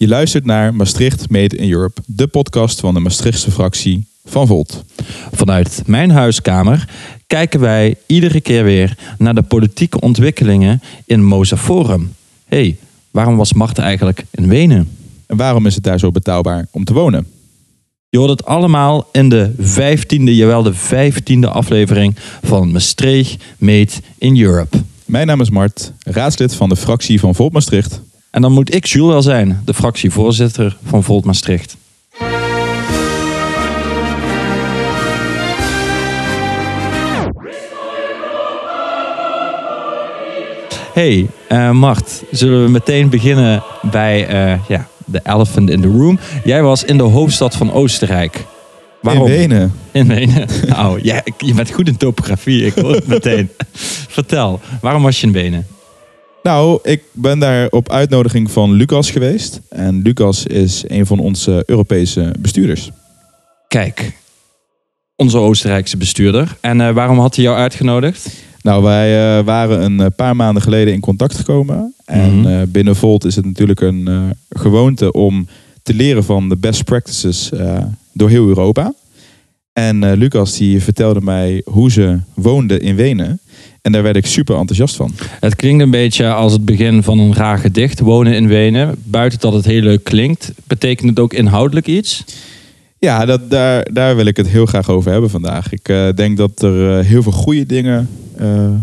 Je luistert naar Maastricht Made in Europe, de podcast van de Maastrichtse fractie van Volt. Vanuit mijn huiskamer kijken wij iedere keer weer naar de politieke ontwikkelingen in Mozaforum. Hé, hey, waarom was Mart eigenlijk in Wenen? En waarom is het daar zo betaalbaar om te wonen? Je hoort het allemaal in de vijftiende, jawel de vijftiende aflevering van Maastricht Made in Europe. Mijn naam is Mart, raadslid van de fractie van Volt Maastricht. En dan moet ik Jules wel zijn, de fractievoorzitter van Volt Maastricht. Hey, uh, Mart, zullen we meteen beginnen bij uh, ja, de elephant in the room. Jij was in de hoofdstad van Oostenrijk. Waarom? In Wenen. In Wenen. Nou, je bent goed in topografie, ik hoor het meteen. Vertel, waarom was je in Wenen? Nou, ik ben daar op uitnodiging van Lucas geweest. En Lucas is een van onze Europese bestuurders. Kijk, onze Oostenrijkse bestuurder. En uh, waarom had hij jou uitgenodigd? Nou, wij uh, waren een paar maanden geleden in contact gekomen. En mm -hmm. uh, binnen Volt is het natuurlijk een gewoonte om te leren van de best practices door heel Europa. En Lucas die vertelde mij hoe ze woonde in Wenen. En daar werd ik super enthousiast van. Het klinkt een beetje als het begin van een raar gedicht, wonen in Wenen. Buiten dat het heel leuk klinkt, betekent het ook inhoudelijk iets? Ja, dat, daar, daar wil ik het heel graag over hebben vandaag. Ik uh, denk dat er uh, heel veel goede dingen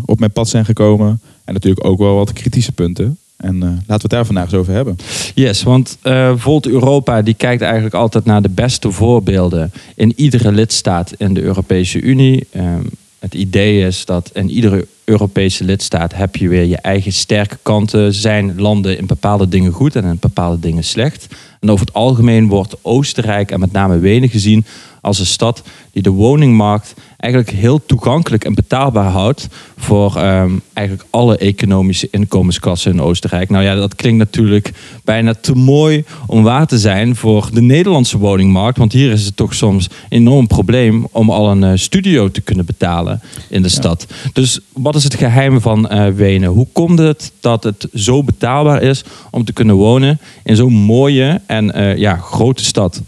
op mijn pad zijn gekomen. En natuurlijk ook wel wat kritische punten. En laten we het daar vandaag eens over hebben. Yes, want Volt Europa die kijkt eigenlijk altijd naar de beste voorbeelden in iedere lidstaat in de Europese Unie. Ehm, het idee is dat in iedere Europese lidstaat heb je weer je eigen sterke kanten. Zijn landen in bepaalde dingen goed en in bepaalde dingen slecht. En over het algemeen wordt Oostenrijk en met name Wenen gezien als een stad die de woningmarkt eigenlijk heel toegankelijk en betaalbaar houdt voor um, eigenlijk alle economische inkomensklassen in Oostenrijk. Nou ja, dat klinkt natuurlijk bijna te mooi om waar te zijn voor de Nederlandse woningmarkt, want hier is het toch soms een enorm probleem om al een uh, studio te kunnen betalen in de stad. Dus wat is het geheim van uh, Wenen? Hoe komt het dat het zo betaalbaar is om te kunnen wonen in zo'n mooie en uh, ja, grote stad?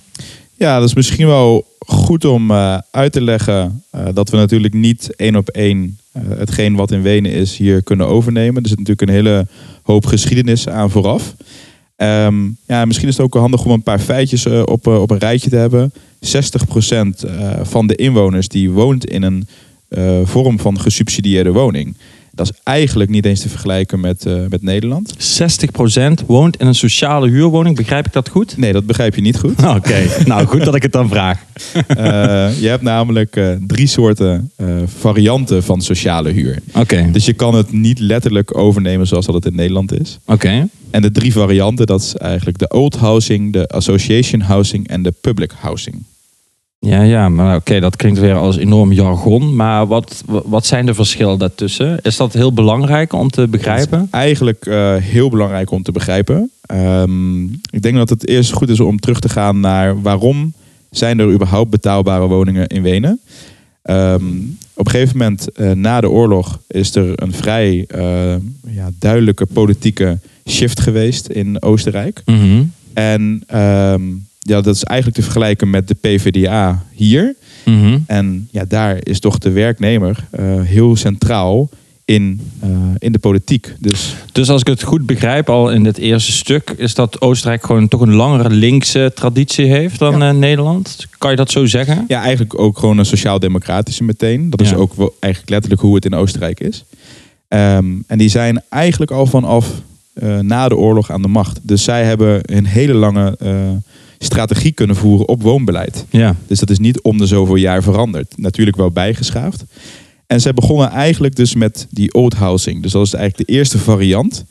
Ja, dat is misschien wel goed om uh, uit te leggen uh, dat we natuurlijk niet één op één uh, hetgeen wat in Wenen is hier kunnen overnemen. Er zit natuurlijk een hele hoop geschiedenis aan vooraf. Um, ja, misschien is het ook handig om een paar feitjes op, op een rijtje te hebben. 60% van de inwoners die woont in een vorm van gesubsidieerde woning. Dat is eigenlijk niet eens te vergelijken met, uh, met Nederland. 60% woont in een sociale huurwoning. Begrijp ik dat goed? Nee, dat begrijp je niet goed. Oké, okay. nou goed dat ik het dan vraag. uh, je hebt namelijk uh, drie soorten varianten van sociale huur. Oké. Okay. Dus je kan het niet letterlijk overnemen zoals dat het in Nederland is. Oké. Okay. En de drie varianten, dat is eigenlijk de old housing, de association housing en de public housing. Ja, ja, maar oké, dat klinkt weer als enorm jargon. Maar wat, wat zijn de verschillen daartussen? Is dat heel belangrijk om te begrijpen? eigenlijk uh, heel belangrijk om te begrijpen. Um, ik denk dat het eerst goed is om terug te gaan naar waarom zijn er überhaupt betaalbare woningen in Wenen. Um, op een gegeven moment uh, na de oorlog is er een vrij uh, ja, duidelijke politieke shift geweest in Oostenrijk. Mm -hmm. En um, ja, dat is eigenlijk te vergelijken met de PvdA hier. Mm -hmm. En ja, daar is toch de werknemer uh, heel centraal in, uh, in de politiek. Dus... dus als ik het goed begrijp, al in dit eerste stuk, is dat Oostenrijk gewoon toch een langere linkse traditie heeft dan ja. uh, Nederland. Kan je dat zo zeggen? Ja, eigenlijk ook gewoon een sociaal-democratische meteen. Dat is ook wel eigenlijk letterlijk hoe het in Oostenrijk is. Um, en die zijn eigenlijk al vanaf uh, na de oorlog aan de macht. Dus zij hebben een hele lange strategie kunnen voeren op woonbeleid. Ja. Dus dat is niet om de zoveel jaar veranderd. Natuurlijk wel bijgeschaafd. En zij begonnen eigenlijk dus met die old housing. Dus dat is eigenlijk de eerste variant.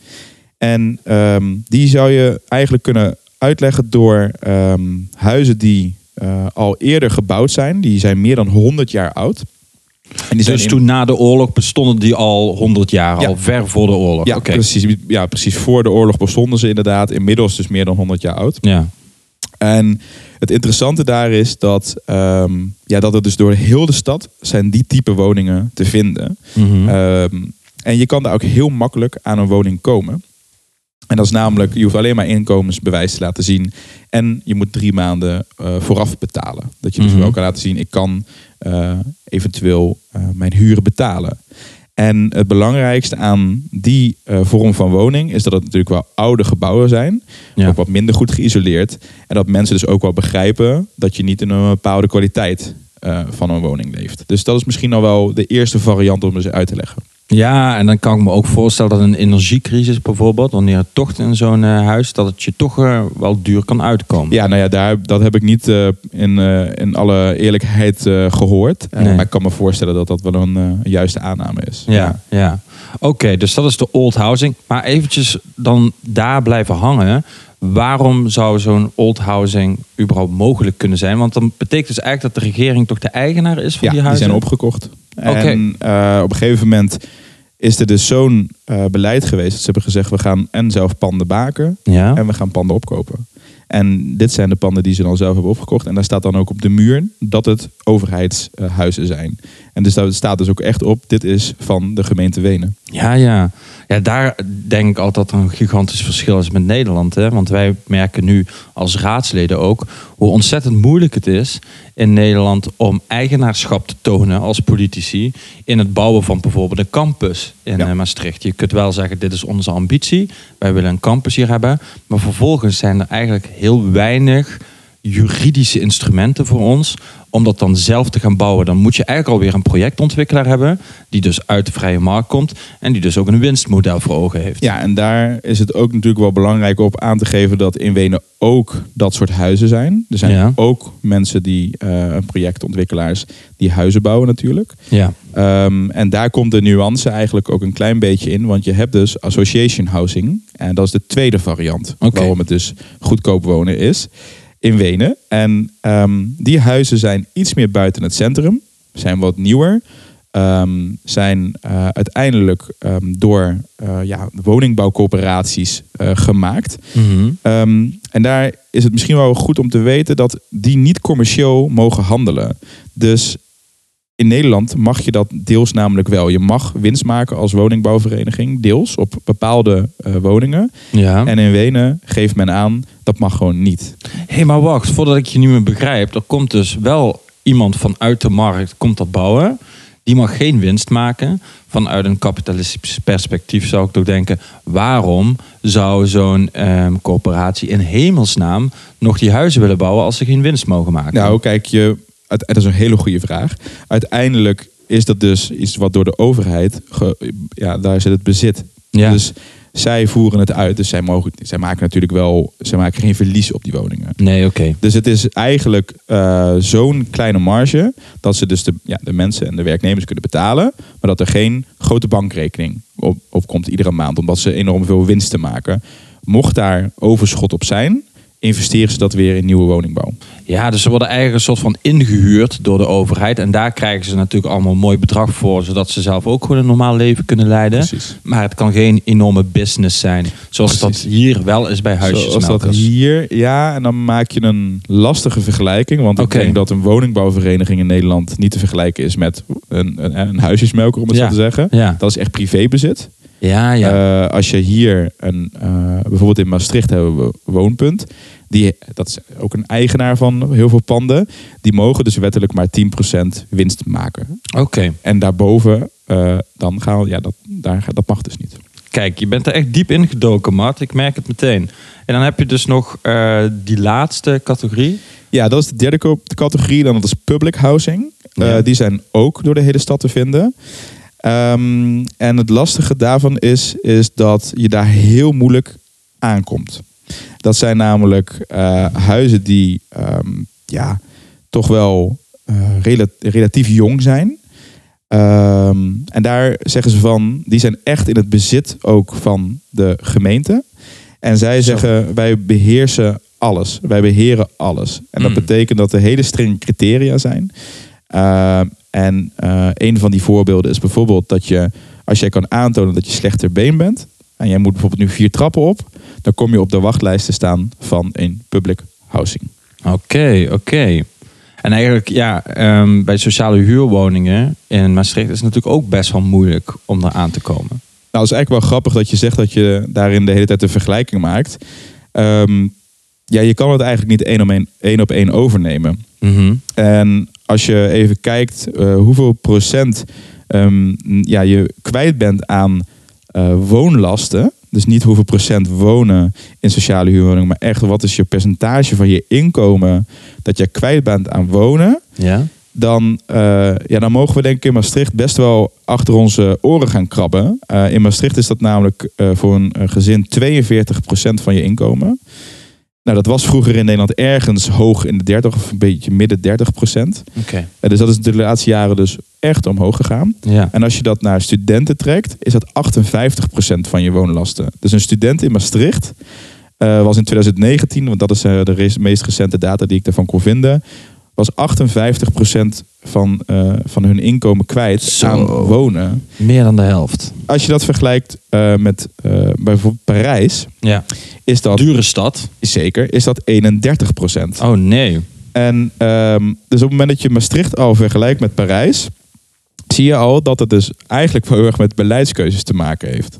En um, die zou je eigenlijk kunnen uitleggen door um, huizen die uh, al eerder gebouwd zijn. Die zijn meer dan 100 jaar oud. En die dus in... toen na de oorlog bestonden die al 100 jaar, ja. al ver voor de oorlog? Ja, okay. precies, ja, precies. Voor de oorlog bestonden ze inderdaad. Inmiddels dus meer dan 100 jaar oud. Ja. En het interessante daar is dat, um, ja, dat er dus door heel de stad zijn die type woningen te vinden. Mm -hmm. um, en je kan daar ook heel makkelijk aan een woning komen. En dat is namelijk, je hoeft alleen maar inkomensbewijs te laten zien. En je moet drie maanden eh, vooraf betalen. Dat je dus Mhm. wel kan laten zien, ik kan eh, eventueel eh, mijn huren betalen. En het belangrijkste aan die eh, vorm van woning is dat het natuurlijk wel oude gebouwen zijn. Ja. Ook wat minder goed geïsoleerd. En dat mensen dus ook wel begrijpen dat je niet in een bepaalde kwaliteit eh, van een woning leeft. Dus dat is misschien al wel de eerste variant om eens uit te leggen. Ja, en dan kan ik me ook voorstellen dat een energiecrisis bijvoorbeeld, wanneer het toch in zo'n eh, huis, dat het je toch eh, wel duur kan uitkomen. Ja, nou ja, daar, dat heb ik niet eh, in, in alle eerlijkheid eh, gehoord. Eh, Nee. Maar ik kan me voorstellen dat dat wel een juiste aanname is. Ja, ja. Oké, dus dat is de old housing. Maar eventjes dan daar blijven hangen. Waarom zou zo'n old housing überhaupt mogelijk kunnen zijn? Want dan betekent dus eigenlijk dat de regering toch de eigenaar is van Ja, die die huizen? zijn opgekocht. En eh, op een gegeven moment is er dus zo'n eh, beleid geweest. Dat ze hebben gezegd, we gaan en zelf panden baken Ja. en we gaan panden opkopen. En dit zijn de panden die ze dan zelf hebben opgekocht. En daar staat dan ook op de muur dat het overheidshuizen zijn. En dus daar staat dus ook echt op, dit is van de gemeente Wenen. Ja, ja. Ja, daar denk ik altijd dat een gigantisch verschil is met Nederland. Hè? Want wij merken nu als raadsleden ook hoe ontzettend moeilijk het is in Nederland om eigenaarschap te tonen als politici in het bouwen van bijvoorbeeld een campus in Ja. eh, Maastricht. Je kunt wel zeggen, dit is onze ambitie. Wij willen een campus hier hebben. Maar vervolgens zijn er eigenlijk heel weinig juridische instrumenten voor ons om dat dan zelf te gaan bouwen. Dan moet je eigenlijk alweer een projectontwikkelaar hebben die dus uit de vrije markt komt en die dus ook een winstmodel voor ogen heeft. Ja, en daar is het ook natuurlijk wel belangrijk op aan te geven dat in Wenen ook dat soort huizen zijn. Er zijn Ja. ook mensen die, eh projectontwikkelaars, die huizen bouwen natuurlijk. Ja. Ehm, en daar komt de nuance eigenlijk ook een klein beetje in. Want je hebt dus association housing. En dat is de tweede variant. Waarom het dus goedkoop wonen is. In Wenen. En ehm, die huizen zijn iets meer buiten het centrum. Zijn wat nieuwer. Ehm, zijn eh, uiteindelijk ehm, door eh, ja, woningbouwcorporaties eh, gemaakt. Mhm. En daar is het misschien wel goed om te weten dat die niet commercieel mogen handelen. Dus in Nederland mag je dat deels namelijk wel. Je mag winst maken als woningbouwvereniging, deels op bepaalde eh, woningen. Ja. En in Wenen geeft men aan dat mag gewoon niet. Hé, maar wacht, voordat ik je niet meer begrijp, er komt dus wel iemand vanuit de markt, komt dat bouwen. Die mag geen winst maken. Vanuit een kapitalistisch perspectief zou ik toch denken, waarom zou zo'n ehm, corporatie in hemelsnaam nog die huizen willen bouwen als ze geen winst mogen maken? Nou, kijk, je, dat is een hele goede vraag. Uiteindelijk is dat dus iets wat door de overheid, ge- ja, daar zit het bezit. ja. Dus zij voeren het uit. Dus zij, mogen, zij maken natuurlijk wel, zij maken geen verlies op die woningen. nee, oké. Dus het is eigenlijk eh, zo'n kleine marge dat ze dus de, ja, de mensen en de werknemers kunnen betalen, maar dat er geen grote bankrekening op, op komt iedere maand, omdat ze enorm veel winst te maken. Mocht daar overschot op zijn, investeren ze dat weer in nieuwe woningbouw. Ja, dus ze worden eigenlijk een soort van ingehuurd door de overheid. En daar krijgen ze natuurlijk allemaal een mooi bedrag voor, zodat ze zelf ook gewoon een normaal leven kunnen leiden. Precies. Maar het kan geen enorme business zijn, zoals Precies. dat hier wel is bij huisjes. Zoals dat hier, ja, en dan maak je een lastige vergelijking. Want ik denk dat een woningbouwvereniging in Nederland niet te vergelijken is met een, een, een huisjesmelker, om het Ja. zo te zeggen. Ja, Dat is echt privébezit. Ja, ja. Eh, als je hier een, eh, bijvoorbeeld in Maastricht hebben we Woonpunt. Die, dat is ook een eigenaar van heel veel panden. Die mogen dus wettelijk maar 10% winst maken. Oké. En daarboven, eh, dan gaan we, ja, dat, daar, dat mag dus niet. Kijk, je bent er echt diep ingedoken, Mart. Ik merk het meteen. En dan heb je dus nog die laatste categorie. Ja, dat is de derde categorie. Dan dat is public housing. Ja. Die zijn ook door de hele stad te vinden. Ehm, en het lastige daarvan is, is dat je daar heel moeilijk aankomt. Dat zijn namelijk eh, huizen die ehm, ja, toch wel eh, rela- relatief jong zijn. Ehm, en daar zeggen ze van, die zijn echt in het bezit ook van de gemeente. En zij Zo. zeggen, wij beheersen alles. Wij beheren alles. En dat Mm. betekent dat er hele strenge criteria zijn. Ehm, en eh, een van die voorbeelden is bijvoorbeeld dat je, als jij kan aantonen dat je slechter been bent, en jij moet bijvoorbeeld nu vier trappen op, dan kom je op de wachtlijst te staan van een public housing. Oké, oké. En eigenlijk, ja, ehm, bij sociale huurwoningen in Maastricht is het natuurlijk ook best wel moeilijk om daar aan te komen. het is eigenlijk wel grappig dat je zegt dat je daarin de hele tijd een vergelijking maakt. Ehm, ja, je kan het eigenlijk niet één op één, één, op één overnemen. Mhm. En als je even kijkt eh, hoeveel procent ehm, ja, je kwijt bent aan eh, woonlasten. Dus niet hoeveel procent wonen in sociale huurwoningen, maar echt wat is je percentage van je inkomen dat je kwijt bent aan wonen. Ja. Dan, eh, ja, dan mogen we denk ik in Maastricht best wel achter onze oren gaan krabben. In Maastricht is dat namelijk voor een gezin 42% van je inkomen. Nou, dat was vroeger in Nederland ergens hoog in de 30 of een beetje midden 30 procent. Oké. dus dat is de laatste jaren dus echt omhoog gegaan. Ja. En als je dat naar studenten trekt, is dat 58% van je woonlasten. Dus een student in Maastricht eh, was in 2019, want dat is eh, de meest recente data die ik daarvan kon vinden, was 58% van, eh, van hun inkomen kwijt Zo. aan wonen. Meer dan de helft. Als je dat vergelijkt eh, met eh, bijvoorbeeld Parijs, Ja. is dat Dure stad. zeker is dat 31%. Oh nee. En ehm, dus op het moment dat je Maastricht al vergelijkt met Parijs, zie je al dat het dus eigenlijk wel heel erg met beleidskeuzes te maken heeft.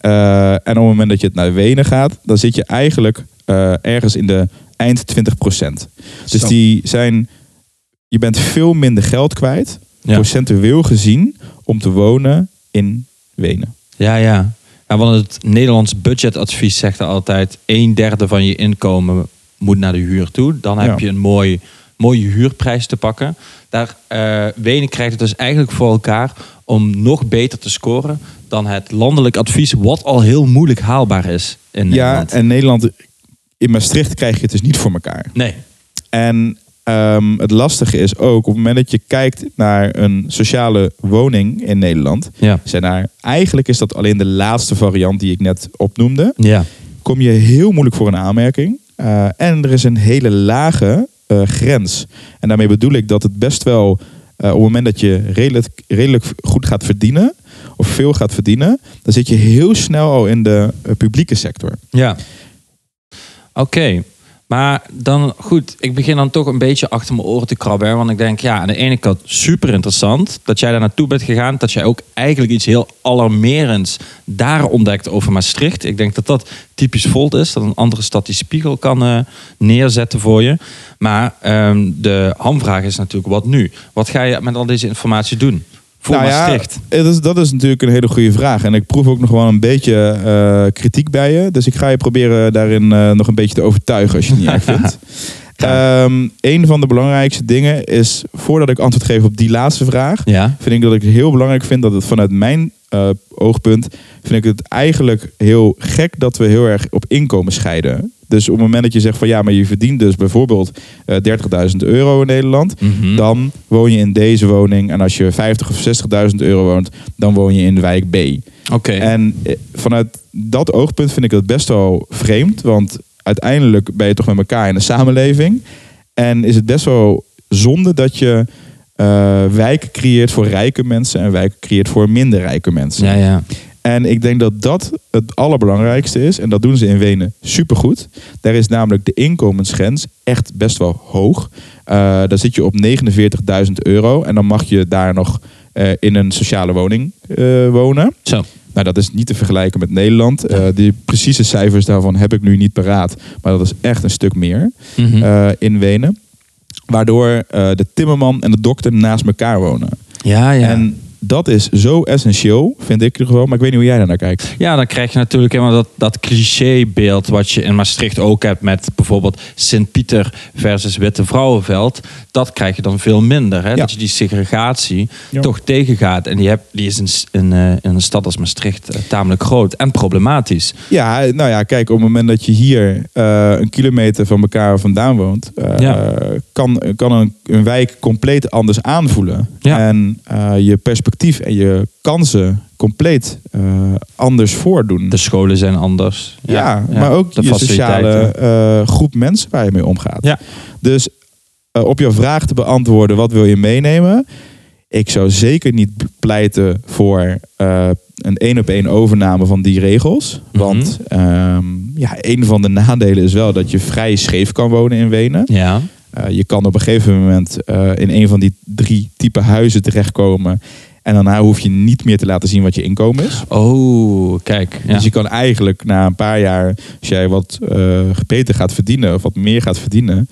En op het moment dat je het naar Wenen gaat, dan zit je eigenlijk ergens in de eind 20 Dus Zo. die zijn, je bent veel minder geld kwijt, Ja. procentueel gezien, om te wonen in Wenen. Ja, ja. ja want het Nederlands budgetadvies zegt er altijd... een derde van je inkomen moet naar de huur toe. Dan heb Ja. je een mooi, mooie huurprijs te pakken. Daar, eh Wenen krijgt het dus eigenlijk voor elkaar... om nog beter te scoren dan het landelijk advies... wat al heel moeilijk haalbaar is in Nederland. Ja, en Nederland, in Maastricht krijg je het dus niet voor elkaar. Nee. En ehm, het lastige is ook, op het moment dat je kijkt naar een sociale woning in Nederland, Ja. zijn daar, eigenlijk is dat alleen de laatste variant die ik net opnoemde, Ja. kom je heel moeilijk voor een aanmerking. Eh, en er is een hele lage eh, grens. En daarmee bedoel ik dat het best wel, eh, op het moment dat je redelijk, redelijk goed gaat verdienen, of veel gaat verdienen, dan zit je heel snel al in de publieke sector. Ja. Oké. Maar dan goed, ik begin dan toch een beetje achter mijn oren te krabben. Want ik denk, ja, aan de ene kant super interessant dat jij daar naartoe bent gegaan. Dat jij ook eigenlijk iets heel alarmerends daar ontdekt over Maastricht. Ik denk dat dat typisch Volt is. Dat een andere stad die spiegel kan eh, neerzetten voor je. Maar ehm, de hamvraag is natuurlijk, wat nu? Wat ga je met al deze informatie doen? Voor Nou ja, Maastricht. het is, dat is natuurlijk een hele goede vraag. En ik proef ook nog wel een beetje eh, kritiek bij je. Dus ik ga je proberen daarin eh, nog een beetje te overtuigen als je het niet erg vindt. Ehm, een van de belangrijkste dingen is, voordat ik antwoord geef op die laatste vraag, Ja. vind ik dat ik het heel belangrijk vind dat het vanuit mijn eh, oogpunt, vind ik het eigenlijk heel gek dat we heel erg op inkomen scheiden. Dus op het moment dat je zegt van ja, maar je verdient dus bijvoorbeeld eh 30.000 euro in Nederland, Mhm. dan woon je in deze woning. En als je 50 of 60.000 euro woont, dan woon je in wijk B. Oké. En eh, vanuit dat oogpunt vind ik het best wel vreemd. Want uiteindelijk ben je toch met elkaar in een samenleving. En is het best wel zonde dat je eh, wijken creëert voor rijke mensen en wijken creëert voor minder rijke mensen. Ja, ja. En ik denk dat dat het allerbelangrijkste is. En dat doen ze in Wenen supergoed. Daar is namelijk de inkomensgrens echt best wel hoog. Eh daar zit je op 49.000 euro. En dan mag je daar nog eh, in een sociale woning eh, wonen. Zo. Nou, dat is niet te vergelijken met Nederland. Eh de precieze cijfers daarvan heb ik nu niet paraat. Maar dat is echt een stuk meer Mhm. in Wenen. Waardoor de timmerman en de dokter naast elkaar wonen. ja, ja. En dat is zo essentieel, vind ik in ieder geval. Maar ik weet niet hoe jij daar naar kijkt. Ja, dan krijg je natuurlijk helemaal dat, dat clichébeeld wat je in Maastricht ook hebt met bijvoorbeeld Sint-Pieter versus Witte Vrouwenveld. Dat krijg je dan veel minder. Hè? Ja. Dat je die segregatie Ja. toch tegengaat. En die, heb, die is in, in, eh, in een stad als Maastricht eh, tamelijk groot en problematisch. Ja, nou ja, kijk, op het moment dat je hier eh, een kilometer van elkaar vandaan woont, Ja. kan, kan een, een wijk compleet anders aanvoelen. En je perspectief en je kansen compleet eh, anders voordoen. De scholen zijn anders. ja, maar ook de je sociale eh, groep mensen waar je mee omgaat. Ja. Dus eh, op jouw vraag te beantwoorden, wat wil je meenemen? Ik zou zeker niet pleiten voor een één op één overname van die regels. Mhm. Want ehm, ja, een van de nadelen is wel dat je vrij scheef kan wonen in Wenen. Ja, je kan op een gegeven moment in een van die drie type huizen terechtkomen. En daarna hoef je niet meer te laten zien wat je inkomen is. Oh, kijk. Ja. Dus je kan eigenlijk na een paar jaar, als jij wat uh, beter gaat verdienen of wat meer gaat verdienen,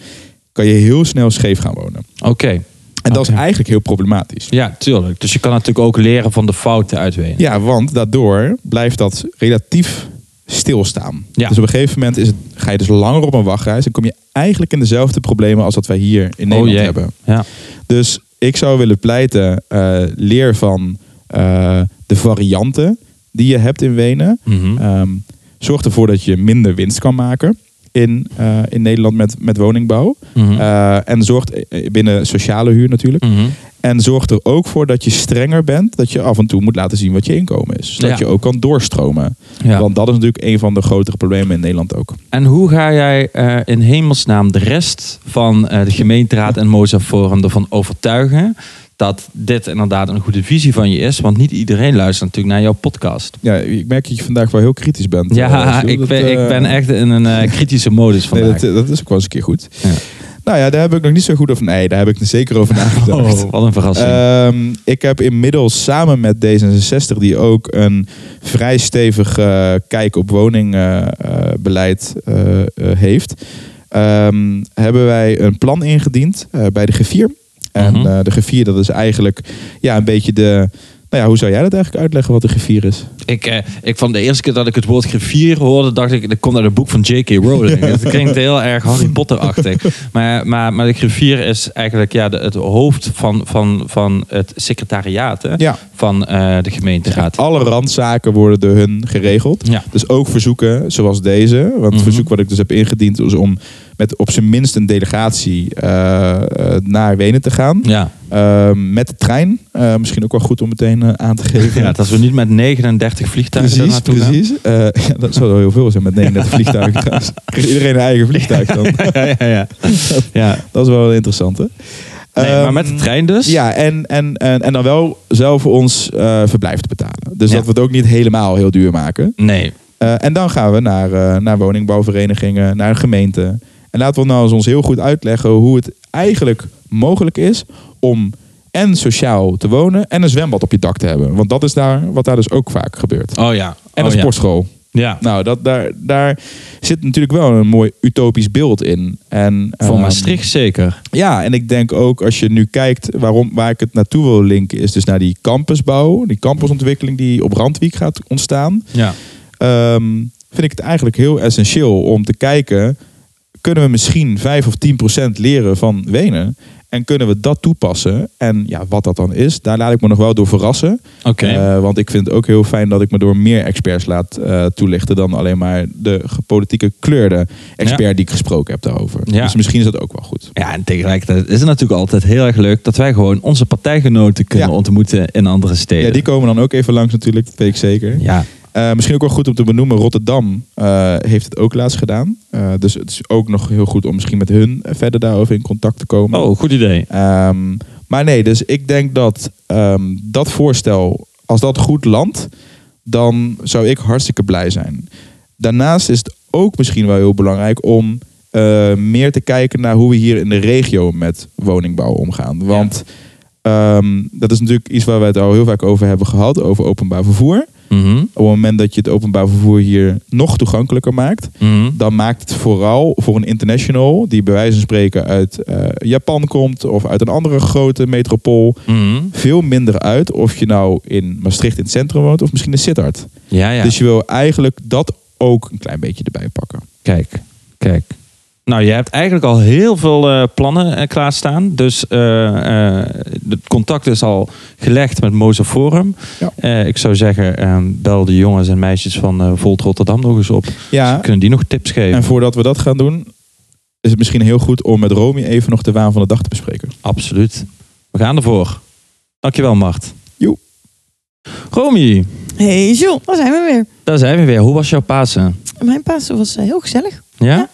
kan je heel snel scheef gaan wonen. Oké. En dat is eigenlijk heel problematisch. Ja, tuurlijk. Dus je kan natuurlijk ook leren van de fouten uitwenen. Ja, want daardoor blijft dat relatief stilstaan. Ja. Dus op een gegeven moment is het, ga je dus langer op een wachtreis en kom je eigenlijk in dezelfde problemen als dat wij hier in Nederland oh, hebben. Ja. Dus ik zou willen pleiten, uh, leer van uh, de varianten die je hebt in Wenen. Mm -hmm. um, zorg ervoor dat je minder winst kan maken in, uh, in Nederland met, met woningbouw. Mm -hmm. en zorg binnen sociale huur natuurlijk. Mm -hmm. En zorg er ook voor dat je strenger bent. Dat je af en toe moet laten zien wat je inkomen is. Zodat Ja. je ook kan doorstromen. Ja. Want dat is natuurlijk een van de grotere problemen in Nederland ook. En hoe ga jij eh, in hemelsnaam de rest van eh, de gemeenteraad en Moza Forum ervan overtuigen dat dit inderdaad een goede visie van je is? Want niet iedereen luistert natuurlijk naar jouw podcast. Ja, ik merk dat je vandaag wel heel kritisch bent. Ja, eh, ik Dat, ben, ik eh, ben echt in een eh, kritische modus Nee, vandaag. dat, dat is ook wel eens een keer goed. Ja. Nou ja, daar heb ik nog niet zo goed over. Nee, daar heb ik er zeker over nagedacht. Oh, wat een verrassing. Ehm, ik heb inmiddels samen met D66, die ook een vrij stevig kijk op woningbeleid heeft, ehm, hebben wij een plan ingediend bij de G4. En Mhm. eh, de G4, dat is eigenlijk ja, een beetje de. Nou ja, hoe zou jij dat eigenlijk uitleggen wat de G4 is? Ik, eh, ik van de eerste keer dat ik het woord griffier hoorde, dacht ik, dat komt uit een boek van J.K. Rowling. Het klinkt heel erg Harry Potter-achtig. Maar, maar, maar de griffier is eigenlijk ja, de, het hoofd van, van, van het secretariaat hè, Ja. van eh, de gemeenteraad. Alle randzaken worden door hun geregeld. Ja. Dus ook verzoeken zoals deze. Want het Mhm. verzoek wat ik dus heb ingediend is om met op zijn minst een delegatie eh, eh, naar Wenen te gaan. Ja. Ehm, met de trein. Eh, misschien ook wel goed om meteen eh, aan te geven. ja, dat we niet met 39 vliegtuigen precies, naartoe gaan. precies. Eh, ja, dat zou wel heel veel zijn met 39 vliegtuigen trouwens. Iedereen een eigen vliegtuig dan. ja, ja, ja. ja. Dat is wel interessant hè. Nee, maar met de Ehm, trein dus? Ja, en, en, en, en dan wel zelf voor ons verblijf te betalen. Dus Ja. dat we het ook niet helemaal heel duur maken. Nee. En dan gaan we naar, naar woningbouwverenigingen, naar een gemeente. En laten we nou eens ons heel goed uitleggen hoe het eigenlijk mogelijk is om en sociaal te wonen en een zwembad op je dak te hebben. Want dat is daar wat daar dus ook vaak gebeurt. Oh ja. En oh, een sportschool. Ja. ja. Nou, dat, daar, daar zit natuurlijk wel een mooi utopisch beeld in. En, Voor ehm, Maastricht zeker. ja, en ik denk ook als je nu kijkt waarom, waar ik het naartoe wil linken, is dus naar die campusbouw, die campusontwikkeling die op Randwiek gaat ontstaan. Ja. Ehm, vind ik het eigenlijk heel essentieel om te kijken, kunnen we misschien 5 of 10 procent leren van Wenen? En kunnen we dat toepassen? En ja, wat dat dan is, daar laat ik me nog wel door verrassen. Oké. Eh, want ik vind het ook heel fijn dat ik me door meer experts laat eh, toelichten dan alleen maar de gepolitieke kleurde expert die ik gesproken heb daarover. Ja. Dus misschien is dat ook wel goed. Ja, en tegelijkertijd is het natuurlijk altijd heel erg leuk dat wij gewoon onze partijgenoten kunnen Ja. ontmoeten in andere steden. Ja, die komen dan ook even langs natuurlijk, dat weet ik zeker. Ja, Eh, misschien ook wel goed om te benoemen, Rotterdam eh, heeft het ook laatst gedaan. Eh, dus het is ook nog heel goed om misschien met hun verder daarover in contact te komen. Oh, goed idee. Ehm, maar nee, dus ik denk dat ehm, dat voorstel, als dat goed landt, dan zou ik hartstikke blij zijn. Daarnaast is het ook misschien wel heel belangrijk om meer te kijken naar hoe we hier in de regio met woningbouw omgaan. Want ehm, dat is natuurlijk iets waar we het al heel vaak over hebben gehad, over openbaar vervoer. Mhm, Op het moment dat je het openbaar vervoer hier nog toegankelijker maakt, mhm. dan maakt het vooral voor een international die bij wijze van spreken uit eh, Japan komt of uit een andere grote metropool Mhm. veel minder uit of je nou in Maastricht in het centrum woont of misschien in Sittard. Ja, ja. Dus je wil eigenlijk dat ook een klein beetje erbij pakken. Kijk, kijk. Nou, je hebt eigenlijk al heel veel eh, plannen eh, klaarstaan. Dus eh, eh, het contact is al gelegd met Moza Forum. Ja. Eh, ik zou zeggen, eh, bel de jongens en meisjes van Volt Rotterdam nog eens op. Ja, Kunnen die nog tips geven? en voordat we dat gaan doen, is het misschien heel goed om met Romy even nog de waan van de dag te bespreken. Absoluut. We gaan ervoor. Dankjewel, Mart. Joe. Romy, Hey Jules, daar zijn we weer. daar zijn we weer. Hoe was jouw Pasen? Mijn Pasen was heel gezellig. Ja? Ja.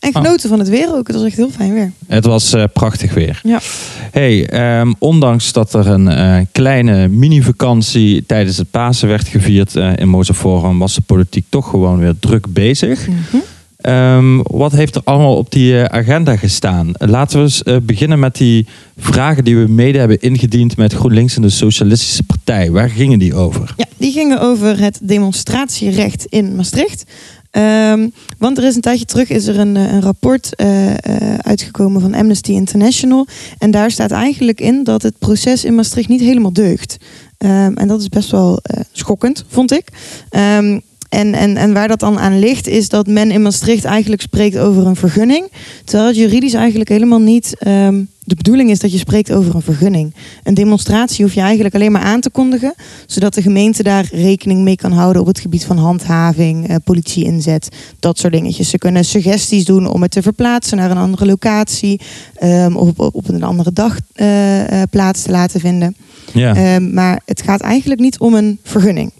En Ah. genoten van het weer ook. Het was echt heel fijn weer. Het was eh, prachtig weer. Ja. Hey, ehm, ondanks dat er een eh, kleine mini-vakantie tijdens het Pasen werd gevierd eh, in Mozaforum, was de politiek toch gewoon weer druk bezig. Mhm. Ehm, wat heeft er allemaal op die agenda gestaan? Laten we eens beginnen met die vragen die we mede hebben ingediend met GroenLinks en de Socialistische Partij. Waar gingen die over? Ja, die gingen over het demonstratierecht in Maastricht. Ehm, want er is een tijdje terug is er een, eh, een rapport eh, eh, uitgekomen van Amnesty International. En daar staat eigenlijk in dat het proces in Maastricht niet helemaal deugt. Ehm, en dat is best wel schokkend, vond ik. Ehm, en, en, en waar dat dan aan ligt, is dat men in Maastricht eigenlijk spreekt over een vergunning. Terwijl het juridisch eigenlijk helemaal niet de bedoeling is dat je spreekt over een vergunning. Een demonstratie hoef je eigenlijk alleen maar aan te kondigen, zodat de gemeente daar rekening mee kan houden op het gebied van handhaving, eh, politie-inzet, dat soort dingetjes. Ze kunnen suggesties doen om het te verplaatsen naar een andere locatie ehm, of op, op een andere dagplaats te laten vinden. Ja. Ehm, maar het gaat eigenlijk niet om een vergunning.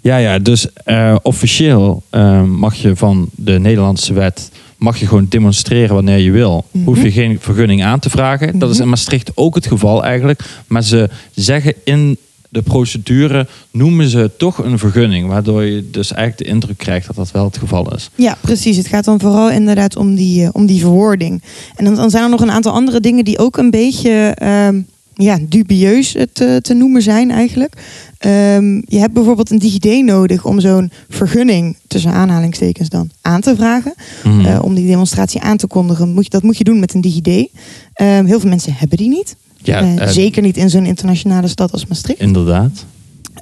Ja, ja dus eh, officieel eh, mag je van de Nederlandse wet mag je gewoon demonstreren wanneer je wil. Mhm. Hoef je geen vergunning aan te vragen. Dat is in Maastricht ook het geval eigenlijk. Maar ze zeggen in de procedure noemen ze toch een vergunning, waardoor je dus eigenlijk de indruk krijgt dat dat wel het geval is. Ja, precies. Het gaat dan vooral inderdaad om die, eh, om die verwoording. En dan, dan zijn er nog een aantal andere dingen die ook een beetje ehm, ja, dubieus eh, te, te noemen zijn eigenlijk. Ehm, je hebt bijvoorbeeld een DigiD nodig om zo'n vergunning, tussen aanhalingstekens dan, aan te vragen. Mhm. Eh, om die demonstratie aan te kondigen. Moet je, dat moet je doen met een DigiD. Ehm, heel veel mensen hebben die niet. ja, Eh, zeker niet in zo'n internationale stad als Maastricht. inderdaad.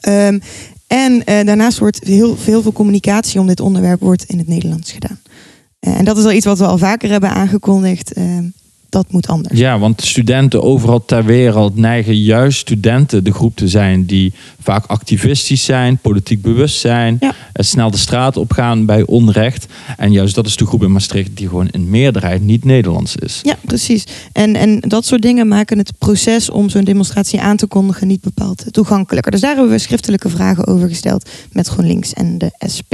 Ehm, en daarnaast wordt heel, heel veel communicatie om dit onderwerp wordt in het Nederlands gedaan. En dat is al iets wat we al vaker hebben aangekondigd. Dat moet anders. Ja, want studenten overal ter wereld neigen juist studenten de groep te zijn die vaak activistisch zijn, politiek bewust zijn, Ja. eh, snel de straat opgaan bij onrecht. En juist dat is de groep in Maastricht die gewoon in meerderheid niet Nederlands is. Ja, precies. En, en dat soort dingen maken het proces om zo'n demonstratie aan te kondigen niet bepaald toegankelijker. Dus daar hebben we schriftelijke vragen over gesteld met GroenLinks en de SP.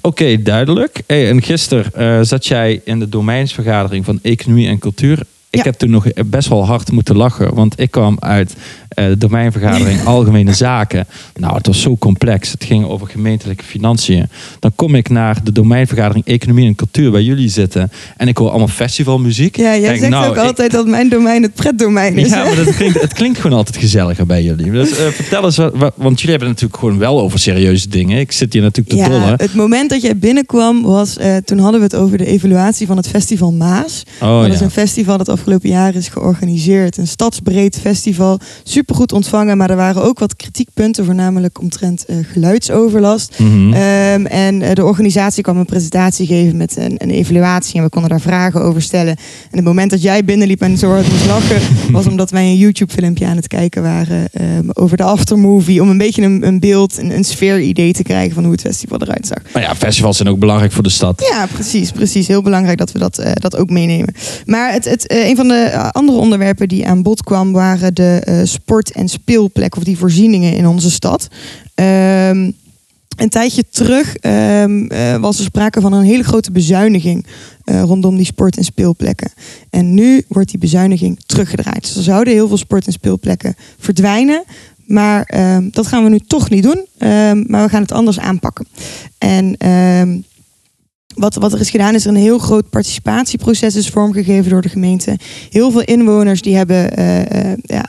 Oké, duidelijk. Hey, en gisteren eh, zat jij in de domeinsvergadering van Economie en Cultuur. Ik Ja. heb toen nog best wel hard moeten lachen, want ik kwam uit de domeinvergadering Algemene Zaken. Nou, het was zo complex. Het ging over gemeentelijke financiën. Dan kom ik naar de domeinvergadering Economie en Cultuur, waar jullie zitten. En ik hoor allemaal festivalmuziek. Ja, jij zegt nou, ook ik- altijd dat mijn domein het pretdomein is. Ja, hè? maar dat klinkt, het klinkt gewoon altijd gezelliger bij jullie. Dus eh, vertel eens, wat, wat- want jullie hebben het natuurlijk gewoon wel over serieuze dingen. Ik zit hier natuurlijk te Ja, dollen. het moment dat jij binnenkwam was, eh, toen hadden we het over de evaluatie van het festival Maas. Oh, dat is een festival dat afgelopen jaar is georganiseerd. Een stadsbreed festival. Supergoed ontvangen, maar er waren ook wat kritiekpunten, voornamelijk omtrent eh, geluidsoverlast. Mhm. Ehm, en eh, de organisatie kwam een presentatie geven met een, een evaluatie. En we konden daar vragen over stellen. En het moment dat jij binnenliep en zo hard moest lachen... was omdat wij een YouTube-filmpje aan het kijken waren... ehm, over de aftermovie. Om een beetje een, een beeld, een, een sfeer-idee te krijgen... van hoe het festival eruit zag. Maar ja, festivals zijn ook belangrijk voor de stad. Ja, precies. precies. Heel belangrijk dat we dat, eh, dat ook meenemen. Maar het, het, een van de eh, andere onderwerpen die aan bod kwam... waren de eh, sport- en speelplekken... of die voorzieningen in onze stad. Ehm, een tijdje terug ehm, eh, was er sprake van een hele grote bezuiniging... rondom die sport- en speelplekken. En nu wordt die bezuiniging teruggedraaid. Dus er zouden heel veel sport- en speelplekken verdwijnen... Maar ehm, dat gaan we nu toch niet doen. Maar we gaan het anders aanpakken. En wat, wat er is gedaan is er een heel groot participatieproces is vormgegeven door de gemeente. Heel veel inwoners die hebben ja,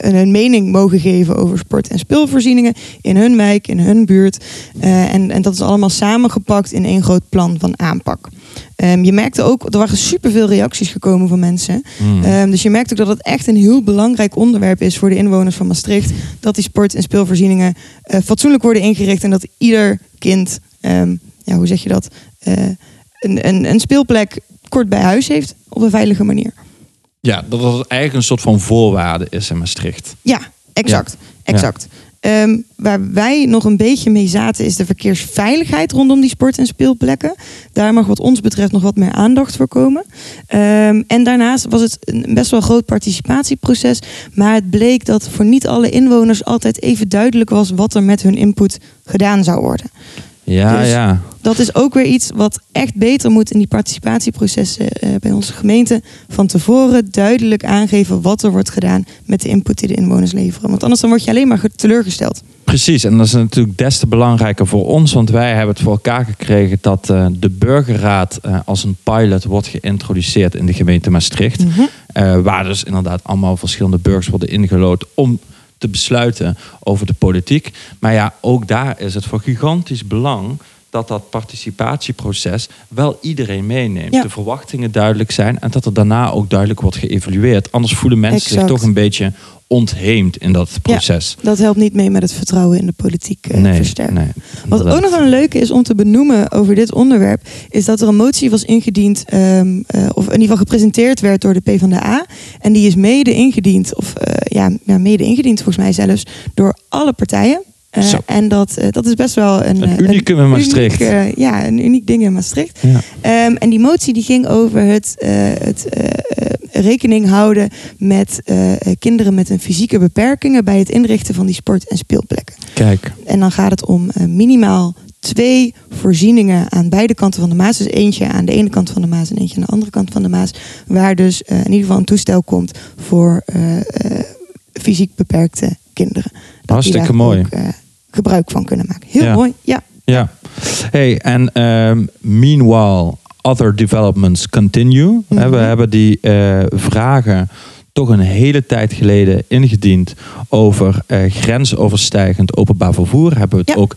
eh, hun mening mogen geven over sport- en speelvoorzieningen in hun wijk, in hun buurt. En, en dat is allemaal samengepakt in één groot plan van aanpak. Ehm, je merkte ook, er waren superveel reacties gekomen van mensen. Hmm. Ehm, dus je merkt ook dat het echt een heel belangrijk onderwerp is voor de inwoners van Maastricht. Dat die sport- en speelvoorzieningen fatsoenlijk worden ingericht. En dat ieder kind, ehm, ja, hoe zeg je dat, een, een, een speelplek kort bij huis heeft op een veilige manier. Ja, dat het eigenlijk een soort van voorwaarde is in Maastricht. Ja, exact. exact. Ehm, waar wij nog een beetje mee zaten is de verkeersveiligheid rondom die sport- en speelplekken. Daar mag wat ons betreft nog wat meer aandacht voor komen. Ehm, en daarnaast was het een best wel groot participatieproces. Maar het bleek dat voor niet alle inwoners altijd even duidelijk was wat er met hun input gedaan zou worden. Ja, Dus- ja. Dat is ook weer iets wat echt beter moet in die participatieprocessen eh, bij onze gemeente. Van tevoren duidelijk aangeven wat er wordt gedaan met de input die de inwoners leveren. Want anders dan word je alleen maar ge- teleurgesteld. Precies, en dat is natuurlijk des te belangrijker voor ons, want wij hebben het voor elkaar gekregen dat eh, de burgerraad eh, als een pilot wordt geïntroduceerd in de gemeente Maastricht. Eh, waar dus inderdaad allemaal verschillende burgers worden ingelood om te besluiten over de politiek. Maar ja, ook daar is het van gigantisch belang dat dat participatieproces wel iedereen meeneemt. Ja. De verwachtingen duidelijk zijn en dat er daarna ook duidelijk wordt geëvalueerd. Anders voelen mensen Exact. zich toch een beetje ontheemd in dat proces. Dat helpt niet mee met het vertrouwen in de politiek eh, nee, versterken. nee, Wat ook nog een leuke is om te benoemen over dit onderwerp, is dat er een motie was ingediend, ehm, eh, of in ieder geval gepresenteerd werd door de PvdA. En die is mede ingediend, of eh, ja, ja, mede ingediend volgens mij zelfs, door alle partijen. Eh, en dat, eh, dat is best wel een, Een eh, in Maastricht. uniek, ja, een uniek ding in Maastricht. Ja. Ehm, en die motie die ging over het, het rekening houden met kinderen met een fysieke beperkingen bij het inrichten van die sport- en speelplekken. Kijk, En dan gaat het om minimaal twee voorzieningen aan beide kanten van de Maas. Dus eentje aan de ene kant van de Maas en eentje aan de andere kant van de Maas. Waar dus in ieder geval een toestel komt voor fysiek beperkte kinderen. Dat die Hartstikke daar mooi. ook, eh, gebruik van kunnen maken. Heel Ja. mooi, ja. ja. Hey, en ehm, meanwhile, other developments continue. We Mhm. hebben die eh, vragen toch een hele tijd geleden ingediend over eh, grensoverstijgend openbaar vervoer. Hebben we het Ja. ook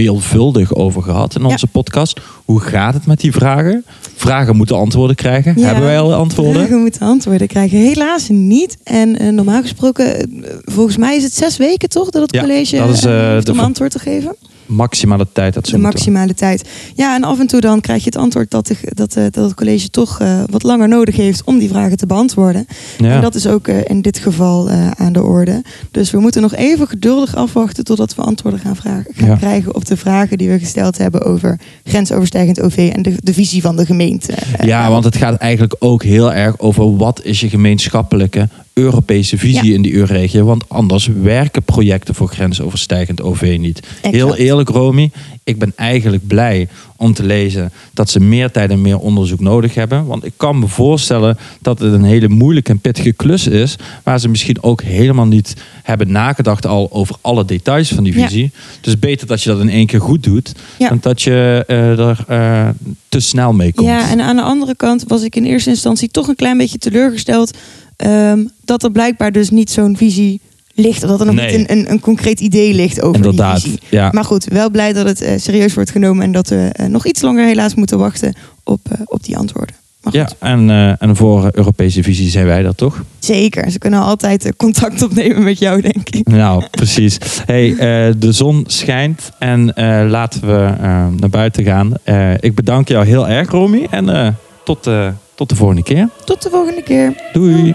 veelvuldig over gehad in Ja. onze podcast. Hoe gaat het met die vragen? Vragen moeten antwoorden krijgen. Ja. Hebben wij al antwoorden? Vragen moeten antwoorden krijgen. Helaas niet. En eh, normaal gesproken, eh, volgens mij is het zes weken toch dat het Ja, college dat is, eh, om antwoord te geven. Maximale tijd dat ze De maximale tijd. Ja, en af en toe dan krijg je het antwoord dat, de, dat, eh, dat het college toch eh, wat langer nodig heeft om die vragen te beantwoorden. Ja. En dat is ook eh, in dit geval aan de orde. Dus we moeten nog even geduldig afwachten totdat we antwoorden gaan, vragen, gaan Ja. krijgen op de vragen die we gesteld hebben over grensoverstijgend OV en de, de visie van de gemeente. Ja, want het gaat eigenlijk ook heel erg over wat is je gemeenschappelijke Europese visie Ja. in die EU-regio. Want anders werken projecten voor grensoverstijgend OV niet. Heel eerlijk, Romy, ik ben eigenlijk blij om te lezen dat ze meer tijd en meer onderzoek nodig hebben. Want ik kan me voorstellen dat het een hele moeilijke en pittige klus is. Waar ze misschien ook helemaal niet hebben nagedacht al over alle details van die Ja. visie. Dus beter dat je dat in één keer goed doet. Ja. Dan dat je eh, er eh, te snel mee komt. Ja, en aan de andere kant was ik in eerste instantie toch een klein beetje teleurgesteld ehm, dat er blijkbaar dus niet zo'n visie ligt. Of dat er nog Nee. niet een, een, een concreet idee ligt over Inderdaad, die visie. ja. Maar goed, wel blij dat het eh, serieus wordt genomen en dat we eh, nog iets langer helaas moeten wachten op, eh, op die antwoorden. Ja, en, en voor Europese visie zijn wij dat toch? zeker. Ze kunnen altijd contact opnemen met jou, denk ik. Nou, precies. Hey, de zon schijnt en laten we naar buiten gaan. Ik bedank jou heel erg, Romy. En tot, tot de volgende keer. Tot de volgende keer. Doei.